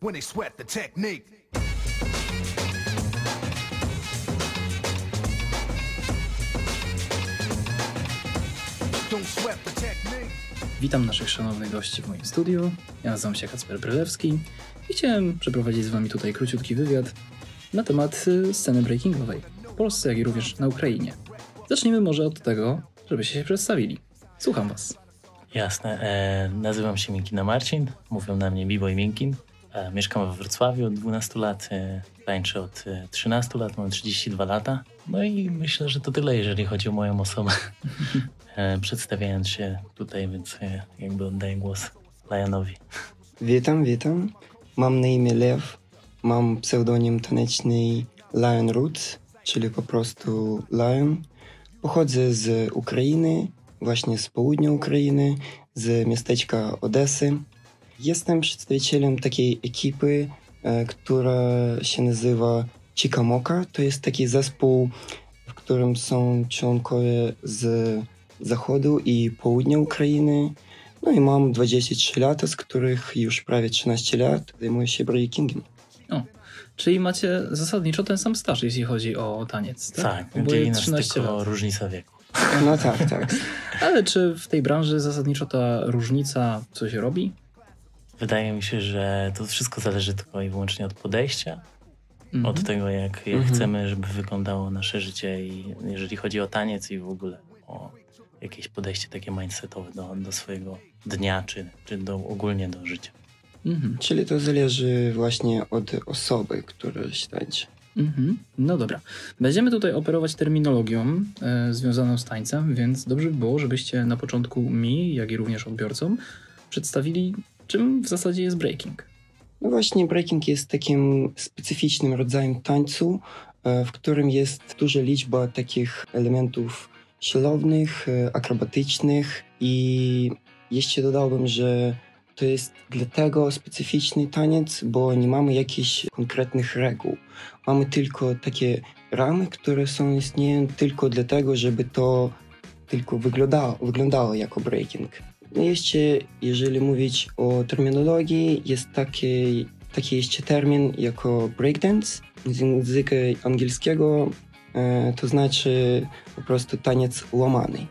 when they sweat the technique. Don't sweat the technique. Witam naszych szanownych gości w moim studiu. Ja nazywam się Kacper Brylewski i chciałem przeprowadzić z wami tutaj króciutki wywiad na temat y, sceny breakingowej w Polsce, jak i również na Ukrainie. Zacznijmy może od tego, żebyście się przedstawili. Słucham was. Jasne. E, nazywam się Minkina Marcin. Mówią na mnie Bibo i Minkin. E, mieszkam we Wrocławiu od 12 lat. E, tańczę od e, 13 lat. Mam 32 lata. No i myślę, że to tyle, jeżeli chodzi o moją osobę. e, przedstawiając się tutaj, więc e, jakby oddaję głos Lianowi. Witam, witam. Mam na imię Lew. Mam pseudonim taneczny Lion Roots, czyli po prostu Lion. Pochodzę z Ukrainy, właśnie z południa Ukrainy, z miasteczka Odesy. Jestem przedstawicielem takiej ekipy, e, która się nazywa Chikamoka. To jest taki zespół, w którym są członkowie z zachodu i południa Ukrainy. No i mam 23 lata, z których już prawie 13 lat zajmuję się breakingiem. O, czyli macie zasadniczo ten sam staż, jeśli chodzi o taniec, tak? Tak, dzieli nas 13 tylko lat. różnica wieku. No tak, tak. Ale czy w tej branży zasadniczo ta różnica coś robi? Wydaje mi się, że to wszystko zależy tylko i wyłącznie od podejścia, Mhm. od tego, jak, jak Mhm. chcemy, żeby wyglądało nasze życie i jeżeli chodzi o taniec i w ogóle o jakieś podejście takie mindsetowe do, do swojego dnia, czy, czy do, ogólnie do życia. Mhm. Czyli to zależy właśnie od osoby, która się tańczy. Mhm. No dobra. Będziemy tutaj operować terminologią e, związaną z tańcem, więc dobrze by było, żebyście na początku mi, jak i również odbiorcom, przedstawili, czym w zasadzie jest breaking. No właśnie, breaking jest takim specyficznym rodzajem tańcu, e, w którym jest duża liczba takich elementów siłownych, e, akrobatycznych i jeszcze dodałbym, że to jest dlatego specyficzny taniec, bo nie mamy jakichś konkretnych reguł. Mamy tylko takie ramy, które są istnieją tylko dlatego, żeby to tylko wyglądało, wyglądało jako breaking. No jeszcze, jeżeli mówić o terminologii, jest taki, taki jeszcze termin jako breakdance z języka angielskiego, e, to znaczy po prostu taniec łamany.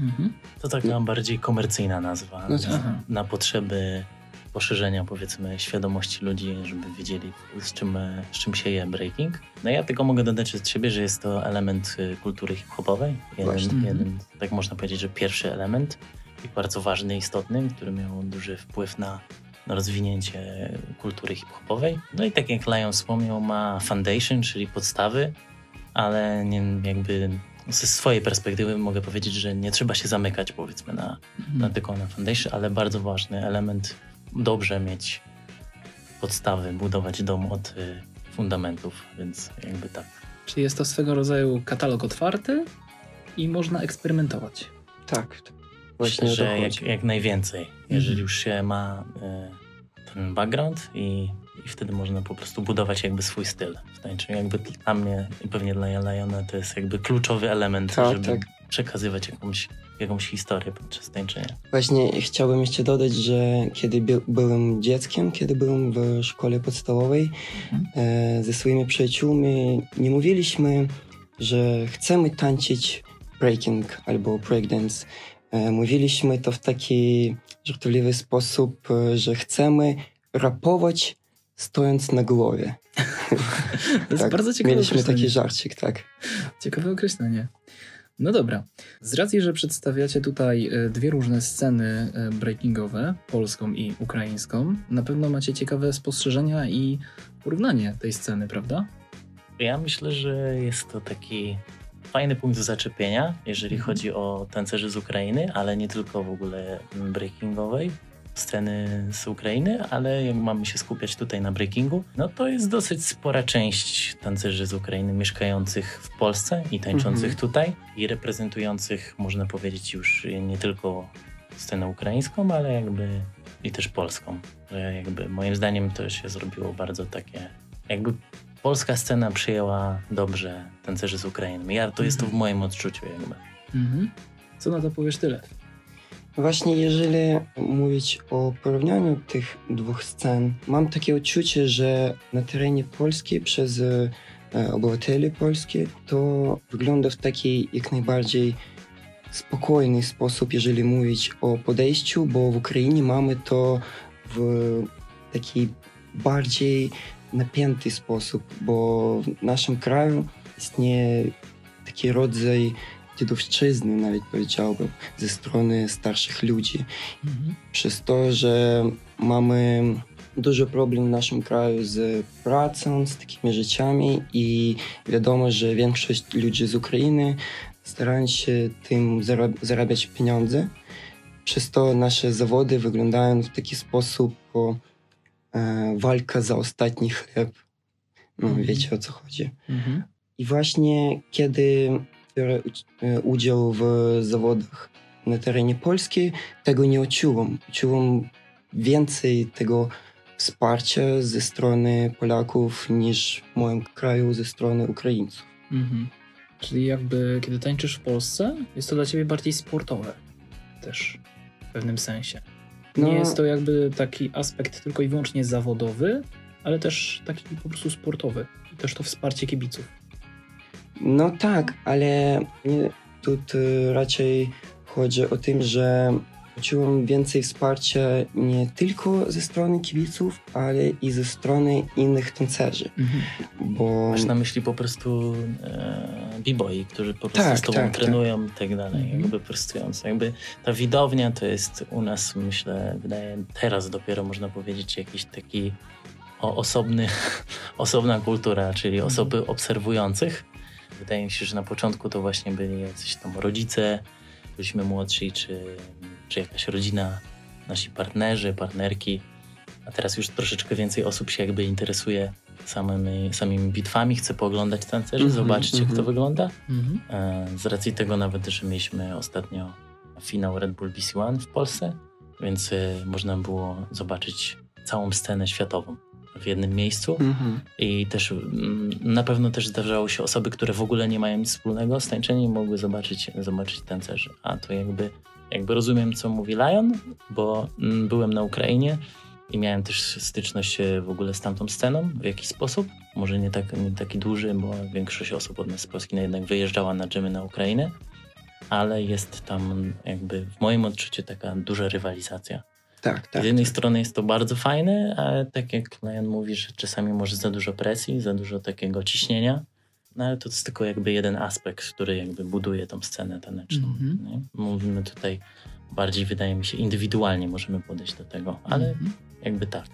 Mhm. To taka bardziej komercyjna nazwa No tak. Aha. na potrzeby poszerzenia powiedzmy świadomości ludzi, żeby wiedzieli z czym, z czym się je breaking. No ja tylko mogę dodać od siebie, że jest to element y, kultury hip-hopowej. Właśnie. Jeden, Mhm. jeden, tak można powiedzieć, że pierwszy element bardzo ważny, istotny, który miał duży wpływ na, na rozwinięcie kultury hip-hopowej. No i tak jak Lion wspomniał, ma foundation, czyli podstawy, ale nie, jakby ze swojej perspektywy mogę powiedzieć, że nie trzeba się zamykać powiedzmy na, na Mhm. tylko na foundation, ale bardzo ważny element. Dobrze mieć podstawy, budować dom od y, fundamentów, więc jakby tak. Czyli jest to swego rodzaju katalog otwarty i można eksperymentować. Tak, właśnie Myślę, że jak, jak najwięcej, jeżeli już się ma y, ten background i, i wtedy można po prostu budować jakby swój styl w tańczeniu. Jakby dla mnie i pewnie dla Liona to jest jakby kluczowy element, Tak, żeby tak. przekazywać jakąś, jakąś historię podczas tańczenia. Właśnie chciałbym jeszcze dodać, że kiedy by, byłem dzieckiem, kiedy byłem w szkole podstawowej, Mhm. e, ze swoimi przyjaciółmi nie mówiliśmy, że chcemy tańczyć breaking albo breakdance. E, mówiliśmy to w taki żartobliwy sposób, e, że chcemy rapować stojąc na głowie. To jest bardzo ciekawe Mieliśmy taki żarcik, tak. Ciekawe określenie. No dobra. Z racji, że przedstawiacie tutaj e, dwie różne sceny breakingowe, polską i ukraińską, na pewno macie ciekawe spostrzeżenia i porównanie tej sceny, prawda? Ja myślę, że jest to taki fajny punkt zaczepienia, jeżeli Mhm. chodzi o tancerzy z Ukrainy, ale nie tylko w ogóle breakingowej sceny z Ukrainy, ale jak mamy się skupiać tutaj na breakingu, no to jest dosyć spora część tancerzy z Ukrainy mieszkających w Polsce i tańczących Mhm. tutaj i reprezentujących, można powiedzieć, już nie tylko scenę ukraińską, ale jakby i też polską. Że jakby moim zdaniem to się zrobiło bardzo takie, jakby polska scena przyjęła dobrze tancerzy z Ukrainy. Ja, to jest to w moim odczuciu jakby. Mhm. Co na to powiesz tyle? Właśnie jeżeli mówić o porównaniu tych dwóch scen, mam takie odczucie, że na terenie Polski przez e, obywateli polskich to wygląda w taki jak najbardziej spokojny sposób, jeżeli mówić o podejściu, bo w Ukrainie mamy to w taki bardziej napięty sposób, bo w naszym kraju istnieje taki rodzaj dziadowszczyzny, nawet powiedziałbym, ze strony starszych ludzi. Mhm. Przez to, że mamy dużo problem w naszym kraju z pracą, z takimi rzeczami i wiadomo, że większość ludzi z Ukrainy starają się tym zarab- zarabiać pieniądze. Przez to nasze zawody wyglądają w taki sposób, bo e, walka za ostatni chleb. No, Mhm. wiecie o co chodzi. Mhm. I właśnie kiedy biorę e, udział w zawodach na terenie Polski, tego nie odczuwam. Odczuwam więcej tego wsparcia ze strony Polaków niż w moim kraju ze strony Ukraińców. Mhm. Czyli jakby kiedy tańczysz w Polsce, jest to dla ciebie bardziej sportowe też w pewnym sensie. Nie No- jest to jakby taki aspekt tylko i wyłącznie zawodowy, ale też taki po prostu sportowy. I też to wsparcie kibiców. No tak, ale nie, tu raczej chodzi o tym, że poczułem więcej wsparcia nie tylko ze strony kibiców, ale i ze strony innych tancerzy, bo... Masz na myśli po prostu e, b-boy, którzy po prostu Tak, z tobą tak, tak. trenują i tak dalej, Mhm. jakby prostując. Jakby ta widownia to jest u nas, myślę, wydaje teraz dopiero można powiedzieć jakiś taki o, osobny, osobna kultura, czyli Mhm. osoby obserwujących. Wydaje mi się, że na początku to właśnie byli jacyś tam rodzice, byliśmy młodsi, czy, czy jakaś rodzina, nasi partnerzy, partnerki. A teraz już troszeczkę więcej osób się jakby interesuje samymi, samymi bitwami, chce pooglądać tancerzy, Mhm, zobaczyć jak to mhm. wygląda. Mhm. E, Z racji tego nawet, że mieliśmy ostatnio finał Red Bull BC One w Polsce, więc e, można było zobaczyć całą scenę światową w jednym miejscu. Mhm. I też mm, na pewno też zdarzało się osoby, które w ogóle nie mają nic wspólnego z tańczeniem, mogły zobaczyć, zobaczyć tancerzy. A to jakby, jakby rozumiem, co mówi Lion, bo mm, byłem na Ukrainie i miałem też styczność e, w ogóle z tamtą sceną w jakiś sposób. Może nie, tak, nie taki duży, bo większość osób od nas z Polski jednak wyjeżdżała na dżemy na Ukrainę, ale jest tam jakby w moim odczuciu taka duża rywalizacja. Tak, tak. Z jednej strony jest to bardzo fajne, ale tak jak Lion mówi, że czasami może za dużo presji, za dużo takiego ciśnienia, no ale to jest tylko jakby jeden aspekt, który jakby buduje tą scenę taneczną. Mhm. nie? Mówimy tutaj bardziej, wydaje mi się, indywidualnie możemy podejść do tego, ale Mhm. jakby tak.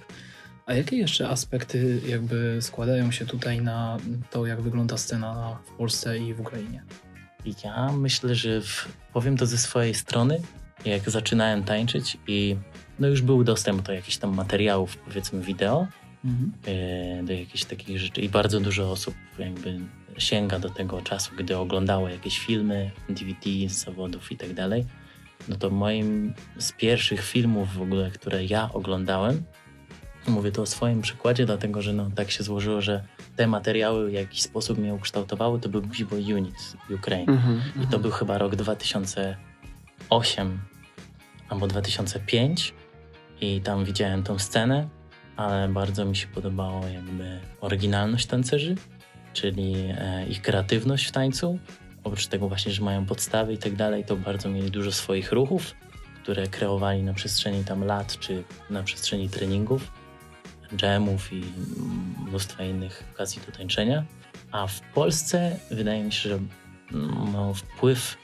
A jakie jeszcze aspekty jakby składają się tutaj na to, jak wygląda scena w Polsce i w Ukrainie? Ja myślę, że w, powiem to ze swojej strony, jak zaczynałem tańczyć i no już był dostęp do jakichś tam materiałów, powiedzmy wideo, Mhm. e, do jakichś takich rzeczy i bardzo dużo osób jakby sięga do tego czasu, gdy oglądało jakieś filmy, DVD z zawodów i tak dalej, no to moim z pierwszych filmów w ogóle, które ja oglądałem, mówię to o swoim przykładzie, dlatego że no, tak się złożyło, że te materiały w jakiś sposób mnie ukształtowały, to był B-Boy Unit z Ukrainy. Mhm. I to był chyba rok 2008 albo 2005 i tam widziałem tą scenę, ale bardzo mi się podobało jakby oryginalność tancerzy, czyli e, ich kreatywność w tańcu. Oprócz tego właśnie, że mają podstawy i tak dalej, to bardzo mieli dużo swoich ruchów, które kreowali na przestrzeni tam lat, czy na przestrzeni treningów, jamów i mnóstwa innych okazji do tańczenia. A w Polsce wydaje mi się, że no, wpływ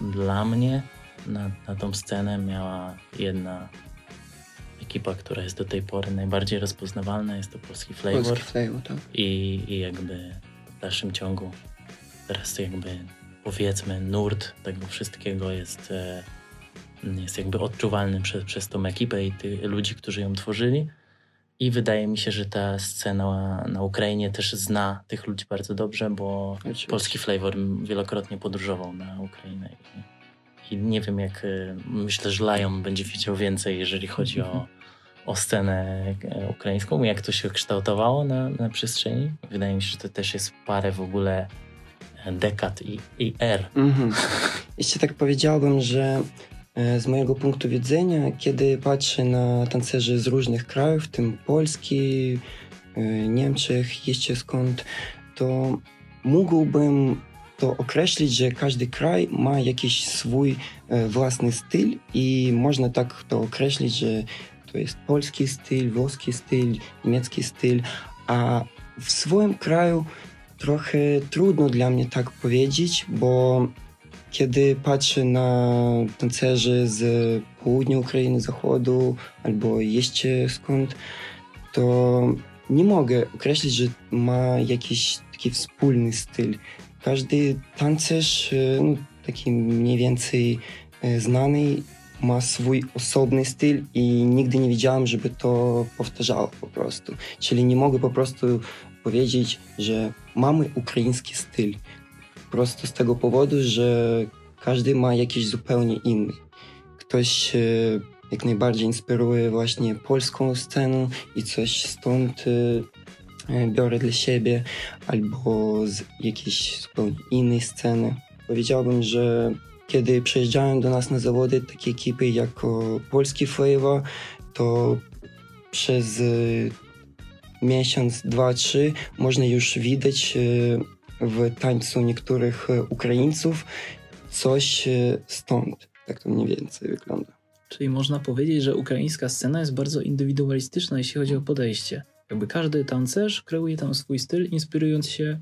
dla mnie na, na tą scenę miała jedna ekipa, która jest do tej pory najbardziej rozpoznawalna, jest to Polski Flavor Polski flavor, tak. i, i jakby w dalszym ciągu teraz to jakby powiedzmy nurt tego wszystkiego jest, e, jest jakby odczuwalny przez, przez tą ekipę i tych ludzi, którzy ją tworzyli. I wydaje mi się, że ta scena na Ukrainie też zna tych ludzi bardzo dobrze, bo Oczywiście. polski flavor wielokrotnie podróżował na Ukrainę. I, i nie wiem, jak e, myślę, że Lion będzie wiedział więcej, jeżeli chodzi o, o scenę e, ukraińską, jak to się kształtowało na, na przestrzeni. Wydaje mi się, że to też jest parę w ogóle e, dekad i, i er. Mhm. Jeszcze tak powiedziałbym, że E, Z mojego punktu widzenia, kiedy patrzę na tancerzy z różnych krajów, w tym Polski, Niemczech, jeszcze skąd, to mógłbym to określić, że każdy kraj ma jakiś swój własny styl i można tak to określić, że to jest polski styl, włoski styl, niemiecki styl, a w swoim kraju trochę trudno dla mnie tak powiedzieć, bo kiedy patrzę na tancerzy z południa Ukrainy, zachodu albo jeszcze skąd, to nie mogę określić, że ma jakiś taki wspólny styl. Każdy tancerz, e, no, taki mniej więcej e, znany, ma swój osobny styl i nigdy nie widziałem, żeby to powtarzało po prostu. Czyli nie mogę po prostu powiedzieć, że mamy ukraiński styl. Po prostu z tego powodu, że każdy ma jakiś zupełnie inny. Ktoś e, jak najbardziej inspiruje właśnie polską scenę i coś stąd e, e, biorę dla siebie, albo z jakiejś zupełnie innej sceny. Powiedziałbym, że kiedy przyjeżdżają do nas na zawody takie ekipy jak o, Polski Flavor, to przez e, miesiąc, dwa, trzy można już widać e, w tańcu niektórych e, Ukraińców coś e, stąd. Tak to mniej więcej wygląda. Czyli można powiedzieć, że ukraińska scena jest bardzo indywidualistyczna, jeśli chodzi o podejście. Jakby każdy tancerz kreuje tam swój styl, inspirując się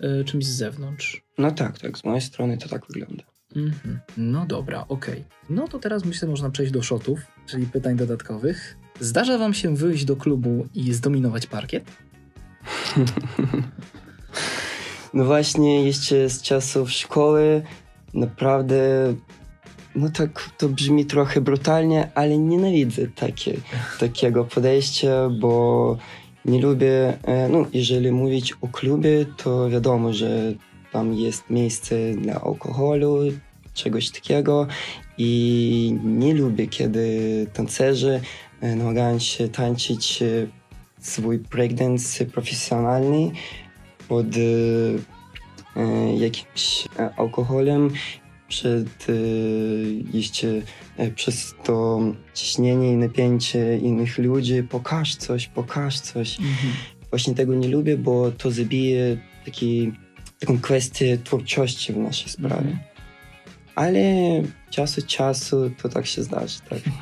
e, czymś z zewnątrz. No tak, tak, z mojej strony to tak wygląda. Mhm. No dobra, okej. No to teraz myślę, można przejść do shotów, czyli pytań dodatkowych. Zdarza wam się wyjść do klubu i zdominować parkiet? No właśnie, jeszcze z czasów szkoły naprawdę, no tak to brzmi trochę brutalnie, ale nienawidzę takie, takiego podejścia, bo nie lubię, e, no jeżeli mówić o klubie, to wiadomo, że tam jest miejsce dla alkoholu, czegoś takiego i nie lubię, kiedy tancerzy e, namagają się tańczyć e, swój breakdance profesjonalny pod e, jakimś alkoholem, przed jeszcze przez to ciśnienie i napięcie innych ludzi. Pokaż coś, pokaż coś. Właśnie tego nie lubię, bo to zabije taki, taką kwestię twórczości w naszej sprawie. Mhm. Ale czas od czasu to tak się zdarzy, tak.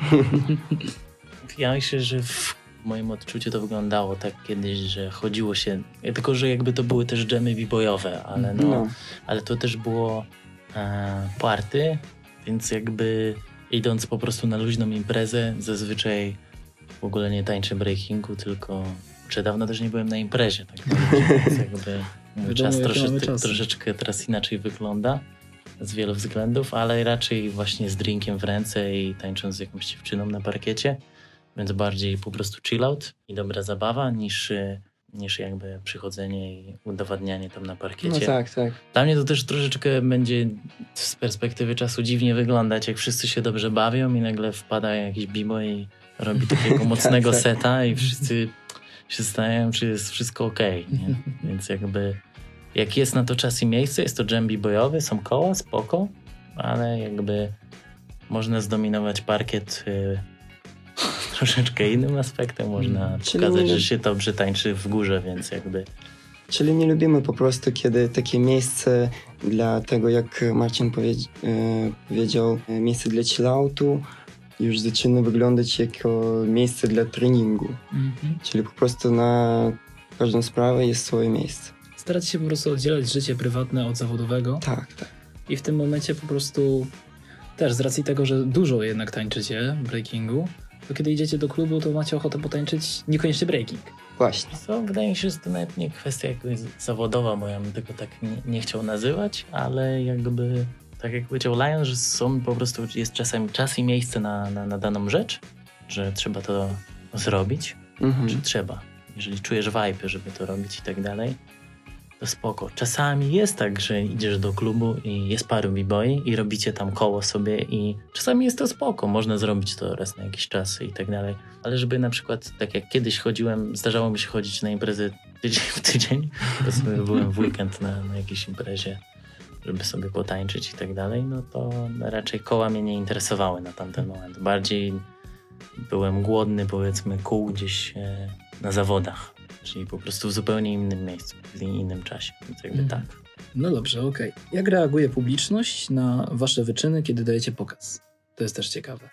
Ja myślę, że w moim odczuciu to wyglądało tak kiedyś, że chodziło się, tylko że jakby to były też dżemy b-boyowe, ale no, No. ale to też było e, party, więc jakby idąc po prostu na luźną imprezę, zazwyczaj w ogóle nie tańczę breakingu, tylko czy dawno też nie byłem na imprezie, tak więc jakby Wiadomo, czas mamy troszeczkę, teraz inaczej wygląda z wielu względów, ale raczej właśnie z drinkiem w ręce i tańcząc z jakąś dziewczyną na parkiecie, więc bardziej po prostu chill out i dobra zabawa niż, niż jakby przychodzenie i udowadnianie tam na parkiecie. No tak, tak. Dla mnie to też troszeczkę będzie z perspektywy czasu dziwnie wyglądać, jak wszyscy się dobrze bawią i nagle wpada jakiś bimo i robi takiego mocnego tak. seta i wszyscy się zastanawiają, czy jest wszystko okej. nie? Więc jakby jak jest na to czas i miejsce, jest to dżem bojowy, są koła, spoko, ale jakby można zdominować parkiet y, troszeczkę innym aspektem, można Czyli pokazać, że się dobrze tańczy w górze, więc jakby Czyli nie lubimy po prostu, kiedy takie miejsce dla tego, jak Marcin powiedz, e, powiedział, e, miejsce dla chilloutu już zaczyna wyglądać jako miejsce dla treningu. Mhm. Czyli po prostu na każdą sprawę jest swoje miejsce. Staracie się po prostu oddzielać życie prywatne od zawodowego Tak, tak. i w tym momencie po prostu też z racji tego, że dużo jednak tańczycie breakingu, to kiedy idziecie do klubu, to macie ochotę potańczyć niekoniecznie breaking. Właśnie. Co, wydaje mi się, że to nawet nie kwestia zawodowa, bo ja bym tego tak nie, nie chciał nazywać, ale jakby, tak jak powiedział Lion, że są po prostu, jest czasem czas i miejsce na, na, na daną rzecz, że trzeba to zrobić, Mhm. czy trzeba. Jeżeli czujesz vibe, żeby to robić i tak dalej, to spoko. Czasami jest tak, że idziesz do klubu i jest paru b-boy i robicie tam koło sobie i czasami jest to spoko, można zrobić to raz na jakiś czas i tak dalej. Ale żeby na przykład, tak jak kiedyś chodziłem, zdarzało mi się chodzić na imprezy tydzień w tydzień, to sobie byłem w weekend na, na jakiejś imprezie żeby sobie potańczyć i tak dalej, no to raczej koła mnie nie interesowały na tamten moment. Bardziej byłem głodny, powiedzmy, kół gdzieś e, na zawodach, czyli po prostu w zupełnie innym miejscu, w innym czasie. Więc jakby Mhm. tak. No dobrze, okej. Jak reaguje publiczność na wasze wyczyny, kiedy dajecie pokaz? To jest też ciekawe.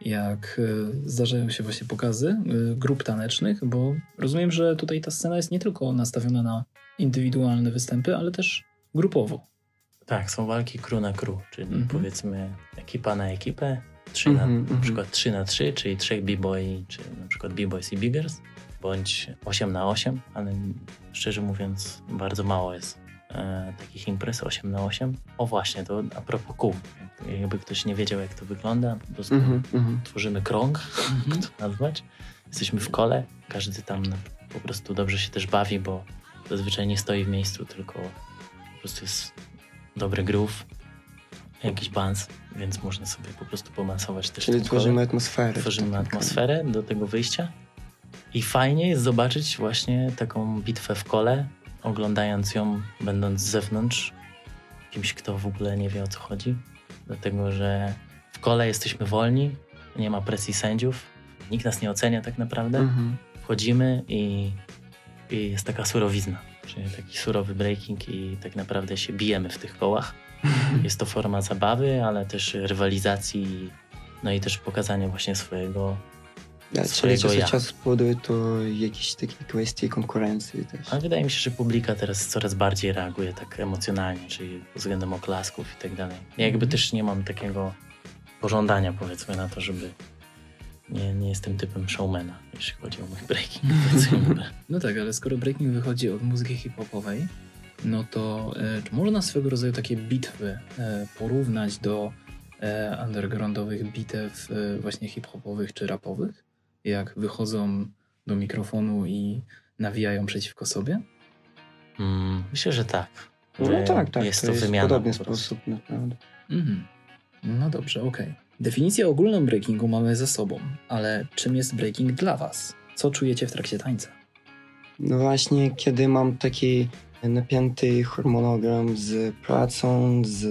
Jak e, zdarzają się właśnie pokazy e, grup tanecznych, bo rozumiem, że tutaj ta scena jest nie tylko nastawiona na indywidualne występy, ale też grupowo. Tak, są walki crew na crew, czyli Mhm. powiedzmy ekipa na ekipę, trzy na, Mhm, na mhm. przykład 3 na 3, czyli trzech b-boy, czy na przykład b-boys i biggers, bądź 8 na 8, ale szczerze mówiąc bardzo mało jest e, takich imprez 8 na 8. O właśnie, to a propos kół, jakby ktoś nie wiedział jak to wygląda, po prostu Mhm, mhm. tworzymy krąg, jak to nazwać. Jesteśmy w kole, każdy tam po prostu dobrze się też bawi, bo zazwyczaj nie stoi w miejscu, tylko po prostu jest dobry groove, jakiś bans, więc można sobie po prostu pomasować też Czyli tworzymy atmosferę. Tworzymy atmosferę do tego wyjścia. I fajnie jest zobaczyć właśnie taką bitwę w kole, oglądając ją, będąc z zewnątrz, kimś, kto w ogóle nie wie o co chodzi, dlatego że w kole jesteśmy wolni, nie ma presji sędziów, nikt nas nie ocenia tak naprawdę, Mhm. wchodzimy i, i jest taka surowizna, czyli taki surowy breaking i tak naprawdę się bijemy w tych kołach. Jest to forma zabawy, ale też rywalizacji, no i też pokazania właśnie swojego. Ja, czyli czas ja. od czasu powoduje to jakieś takie kwestie konkurencji też. Ale wydaje mi się, że publika teraz coraz bardziej reaguje tak emocjonalnie, czyli względem oklasków i tak dalej. Ja jakby Mhm. też nie mam takiego pożądania powiedzmy na to, żeby nie, nie jestem typem showmana, jeśli chodzi o mój breaking. No tak, ale skoro breaking wychodzi od muzyki hip-hopowej, no to e, czy można swego rodzaju takie bitwy e, porównać do e, undergroundowych bitew e, właśnie hip-hopowych czy rapowych? Jak wychodzą do mikrofonu i nawijają przeciwko sobie? Mm, myślę, że tak. No Że tak, tak. Jest to to, jest w wymiana. podobny sposób, naprawdę. Mhm. No dobrze, okej. Definicję ogólną breakingu mamy za sobą, ale czym jest breaking dla Was? Co czujecie w trakcie tańca? No właśnie, kiedy mam taki napięty harmonogram z pracą, z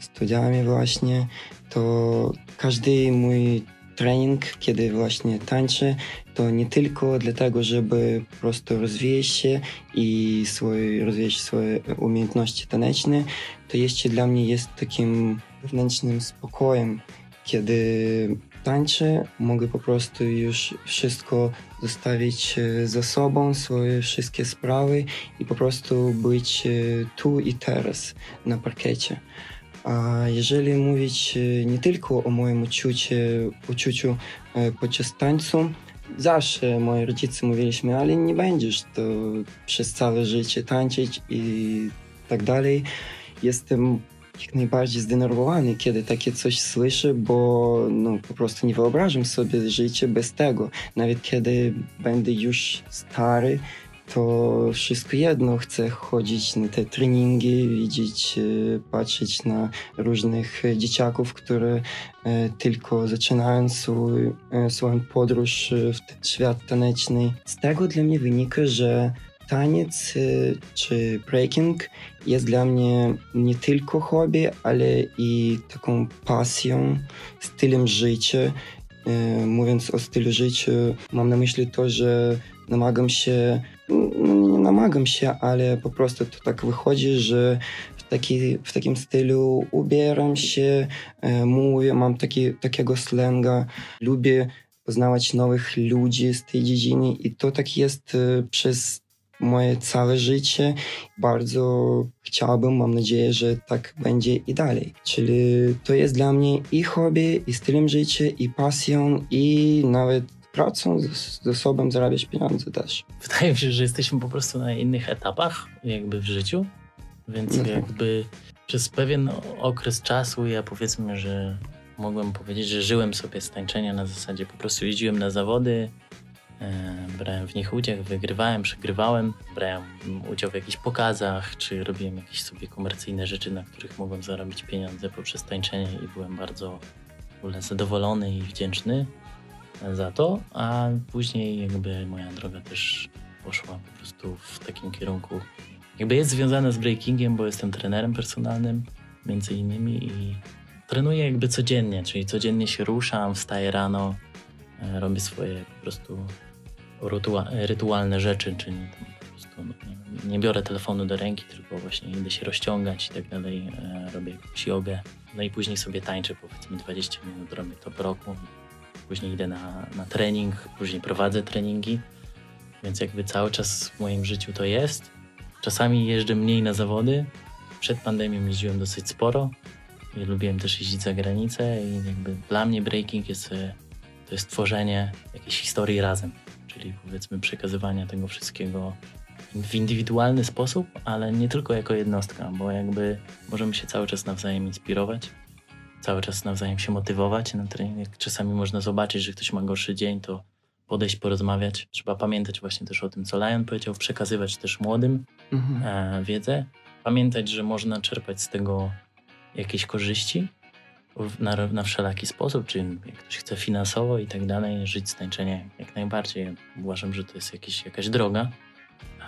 studiami właśnie, to każdy mój trening, kiedy właśnie tańczę, to nie tylko dlatego, żeby po prostu rozwijać się i swoje, rozwijać swoje umiejętności taneczne, to jeszcze dla mnie jest takim wewnętrznym spokojem, kiedy tańczę, mogę po prostu już wszystko zostawić e, za sobą, swoje wszystkie sprawy i po prostu być e, tu i teraz na parkiecie. A jeżeli mówić e, nie tylko o moim uczuciu, uczuciu podczas tańcu, zawsze moi rodzice mówiliśmy, ale nie będziesz to przez całe życie tańczyć i tak dalej. Jestem jak najbardziej zdenerwowany, kiedy takie coś słyszę, bo no, po prostu nie wyobrażam sobie życia bez tego. Nawet kiedy będę już stary, to wszystko jedno chcę chodzić na te treningi, widzieć, e, patrzeć na różnych dzieciaków, które e, tylko zaczynają swój, e, swoją podróż w świat taneczny. Z tego dla mnie wynika, że taniec e, czy breaking jest dla mnie nie tylko hobby, ale i taką pasją, stylem życia. E, Mówiąc o stylu życia, mam na myśli to, że namagam się, no nie namagam się, ale po prostu to tak wychodzi, że w, taki, w takim stylu ubieram się, e, mówię, mam taki, takiego slenga, lubię poznawać nowych ludzi z tej dziedziny i to tak jest przez moje całe życie. Bardzo chciałbym, mam nadzieję, że tak będzie i dalej. Czyli to jest dla mnie i hobby, i stylem życia, i pasją, i nawet pracą z, ze sobą zarabiać pieniądze też. Wydaje mi się, że jesteśmy po prostu na innych etapach jakby w życiu, więc Mhm. jakby przez pewien okres czasu ja powiedzmy, że mogłem powiedzieć, że żyłem sobie z tańczenia na zasadzie po prostu jeździłem na zawody, brałem w nich udział, wygrywałem, przegrywałem, brałem udział w jakichś pokazach, czy robiłem jakieś sobie komercyjne rzeczy, na których mogłem zarobić pieniądze poprzez tańczenie i byłem bardzo w ogóle zadowolony i wdzięczny za to, a później jakby moja droga też poszła po prostu w takim kierunku. Jakby jest związane z breakingiem, bo jestem trenerem personalnym między innymi i trenuję jakby codziennie, czyli codziennie się ruszam, wstaję rano, e, robię swoje po prostu rytua- rytualne rzeczy, czyli po prostu no, nie, nie biorę telefonu do ręki, tylko właśnie idę się rozciągać i tak dalej, e, robię jakąś jogę, no i później sobie tańczę powiedzmy 20 minut, robię to po roku, później idę na, na trening, później prowadzę treningi, więc jakby cały czas w moim życiu to jest. Czasami jeżdżę mniej na zawody. Przed pandemią jeździłem dosyć sporo. I lubiłem też jeździć za granicę i jakby dla mnie breaking jest, e, to jest tworzenie jakiejś historii razem, czyli powiedzmy przekazywania tego wszystkiego w indywidualny sposób, ale nie tylko jako jednostka, bo jakby możemy się cały czas nawzajem inspirować, cały czas nawzajem się motywować na trening. Czasami można zobaczyć, że ktoś ma gorszy dzień, to podejść, porozmawiać. Trzeba pamiętać właśnie też o tym, co Lion powiedział, przekazywać też młodym Mhm. e, wiedzę. Pamiętać, że można czerpać z tego jakieś korzyści na, na wszelaki sposób, czy jak ktoś chce finansowo i tak dalej, żyć z tańczenia jak najbardziej. Ja Uważam, że to jest jakiś, jakaś droga,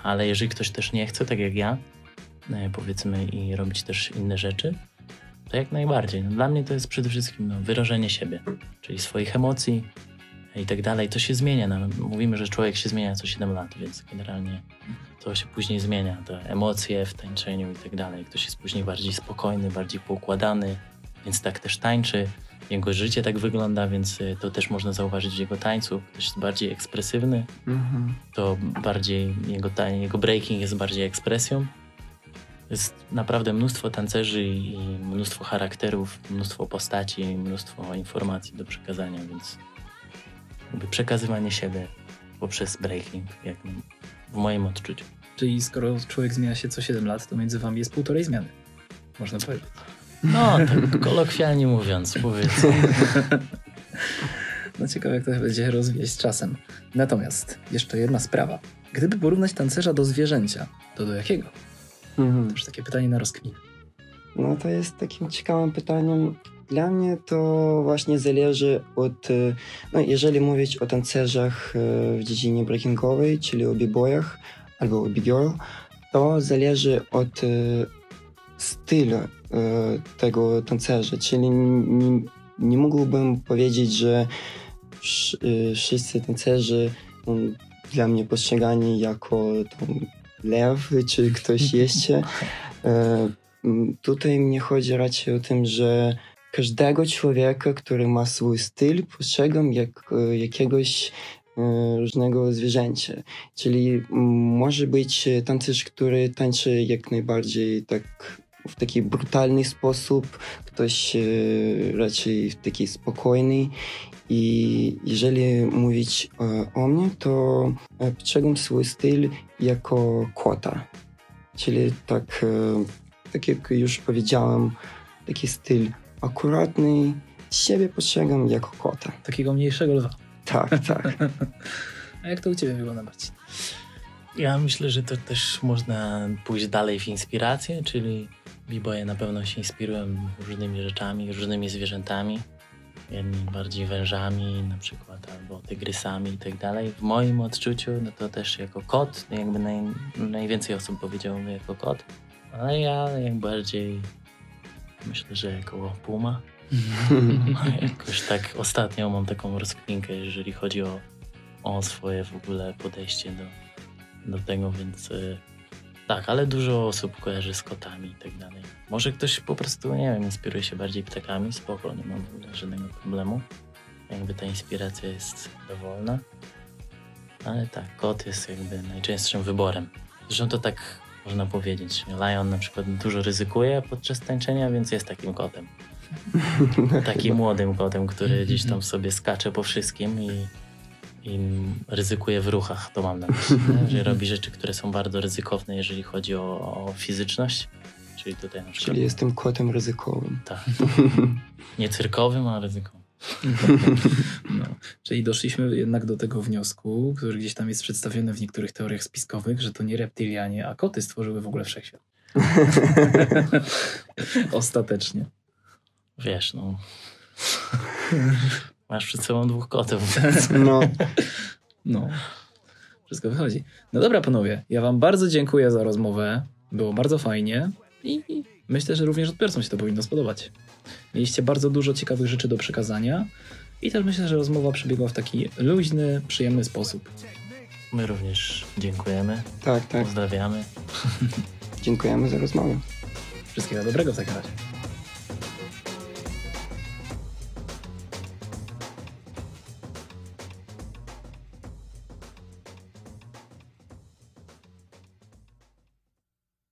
ale jeżeli ktoś też nie chce, tak jak ja, e, powiedzmy, i robić też inne rzeczy, to jak najbardziej. No, dla mnie to jest przede wszystkim no, wyrażenie siebie, czyli swoich emocji i tak dalej. To się zmienia. No, mówimy, że człowiek się zmienia co 7 lat, więc generalnie to się później zmienia. Te emocje w tańczeniu i tak dalej. Ktoś jest później bardziej spokojny, bardziej poukładany, więc tak też tańczy. Jego życie tak wygląda, więc y, to też można zauważyć w jego tańcu. Ktoś jest bardziej ekspresywny, Mhm. to bardziej jego, tań, jego breaking jest bardziej ekspresją. Jest naprawdę mnóstwo tancerzy i i mnóstwo charakterów, mnóstwo postaci, mnóstwo informacji do przekazania, więc jakby przekazywanie siebie poprzez breaking, jak w moim odczuciu. Czyli skoro człowiek zmienia się co 7 lat, to między wami jest półtorej zmiany. Można powiedzieć. No, tak kolokwialnie mówiąc, powiedzmy. No ciekawe, jak to będzie rozwijać z czasem. Natomiast jeszcze jedna sprawa. Gdyby porównać tancerza do zwierzęcia, to do jakiego? Mhm. To już takie pytanie na rozkmin. No to jest takim ciekawym pytaniem. Dla mnie to właśnie zależy od, e, no jeżeli mówić o tancerzach e, w dziedzinie breakingowej, czyli o b-boyach albo o b-girl, to zależy od e, stylu tego tancerza, czyli nie, nie mógłbym powiedzieć, że e, wszyscy tancerzy są dla mnie postrzegani jako lew czy ktoś jeszcze. E, Tutaj mnie chodzi raczej o tym, że każdego człowieka, który ma swój styl, postrzegam jak e, jakiegoś e, różnego zwierzęcia. Czyli może być e, tancerz, który tańczy jak najbardziej tak w taki brutalny sposób, ktoś e, raczej w taki spokojny. I jeżeli mówić e, o mnie, to e, postrzegam swój styl jako kota. Czyli tak, tak jak już powiedziałem, taki styl akuratny. Siebie postrzegam jako kota. Takiego mniejszego lwa. Tak, tak. A jak to u ciebie wygląda, Marcin? Ja myślę, że to też można pójść dalej w inspirację, czyli b-boye na pewno się inspirują różnymi rzeczami, różnymi zwierzętami. Jedni bardziej wężami na przykład, albo tygrysami i tak dalej. W moim odczuciu, no to też jako kot, jakby naj, najwięcej osób powiedziałoby jako kot, ale ja jak bardziej myślę, że jako puma. Jakoś tak ostatnio mam taką rozkminkę, jeżeli chodzi o, o swoje w ogóle podejście do, do tego, więc y, tak, ale dużo osób kojarzy z kotami i tak dalej. Może ktoś po prostu, nie wiem, inspiruje się bardziej ptakami, spoko, nie mam w ogóle żadnego problemu. Jakby ta inspiracja jest dowolna. Ale tak, kot jest jakby najczęstszym wyborem. Zresztą to tak można powiedzieć. Lion na przykład dużo ryzykuje podczas tańczenia, więc jest takim kotem. Takim młodym kotem, który gdzieś tam sobie skacze po wszystkim i, i ryzykuje w ruchach, to mam na myśli. Że robi rzeczy, które są bardzo ryzykowne, jeżeli chodzi o, o fizyczność. Czyli tutaj na przykład Czyli jestem kotem ryzykowym. tak, nie cyrkowym, a ryzykowym. No, czyli doszliśmy jednak do tego wniosku, który gdzieś tam jest przedstawiony w niektórych teoriach spiskowych, że to nie reptylianie, a koty stworzyły w ogóle wszechświat. Ostatecznie. Wiesz, no. Masz przed sobą dwóch kotów. No, No, wszystko wychodzi. No dobra, panowie, ja wam bardzo dziękuję za rozmowę. Było bardzo fajnie i myślę, że również odbiorcom się to powinno spodobać. Mieliście bardzo dużo ciekawych rzeczy do przekazania i też myślę, że rozmowa przebiegła w taki luźny, przyjemny sposób. My również dziękujemy, Tak, tak. pozdrawiamy. Dziękujemy za rozmowę. Wszystkiego dobrego w takim razie.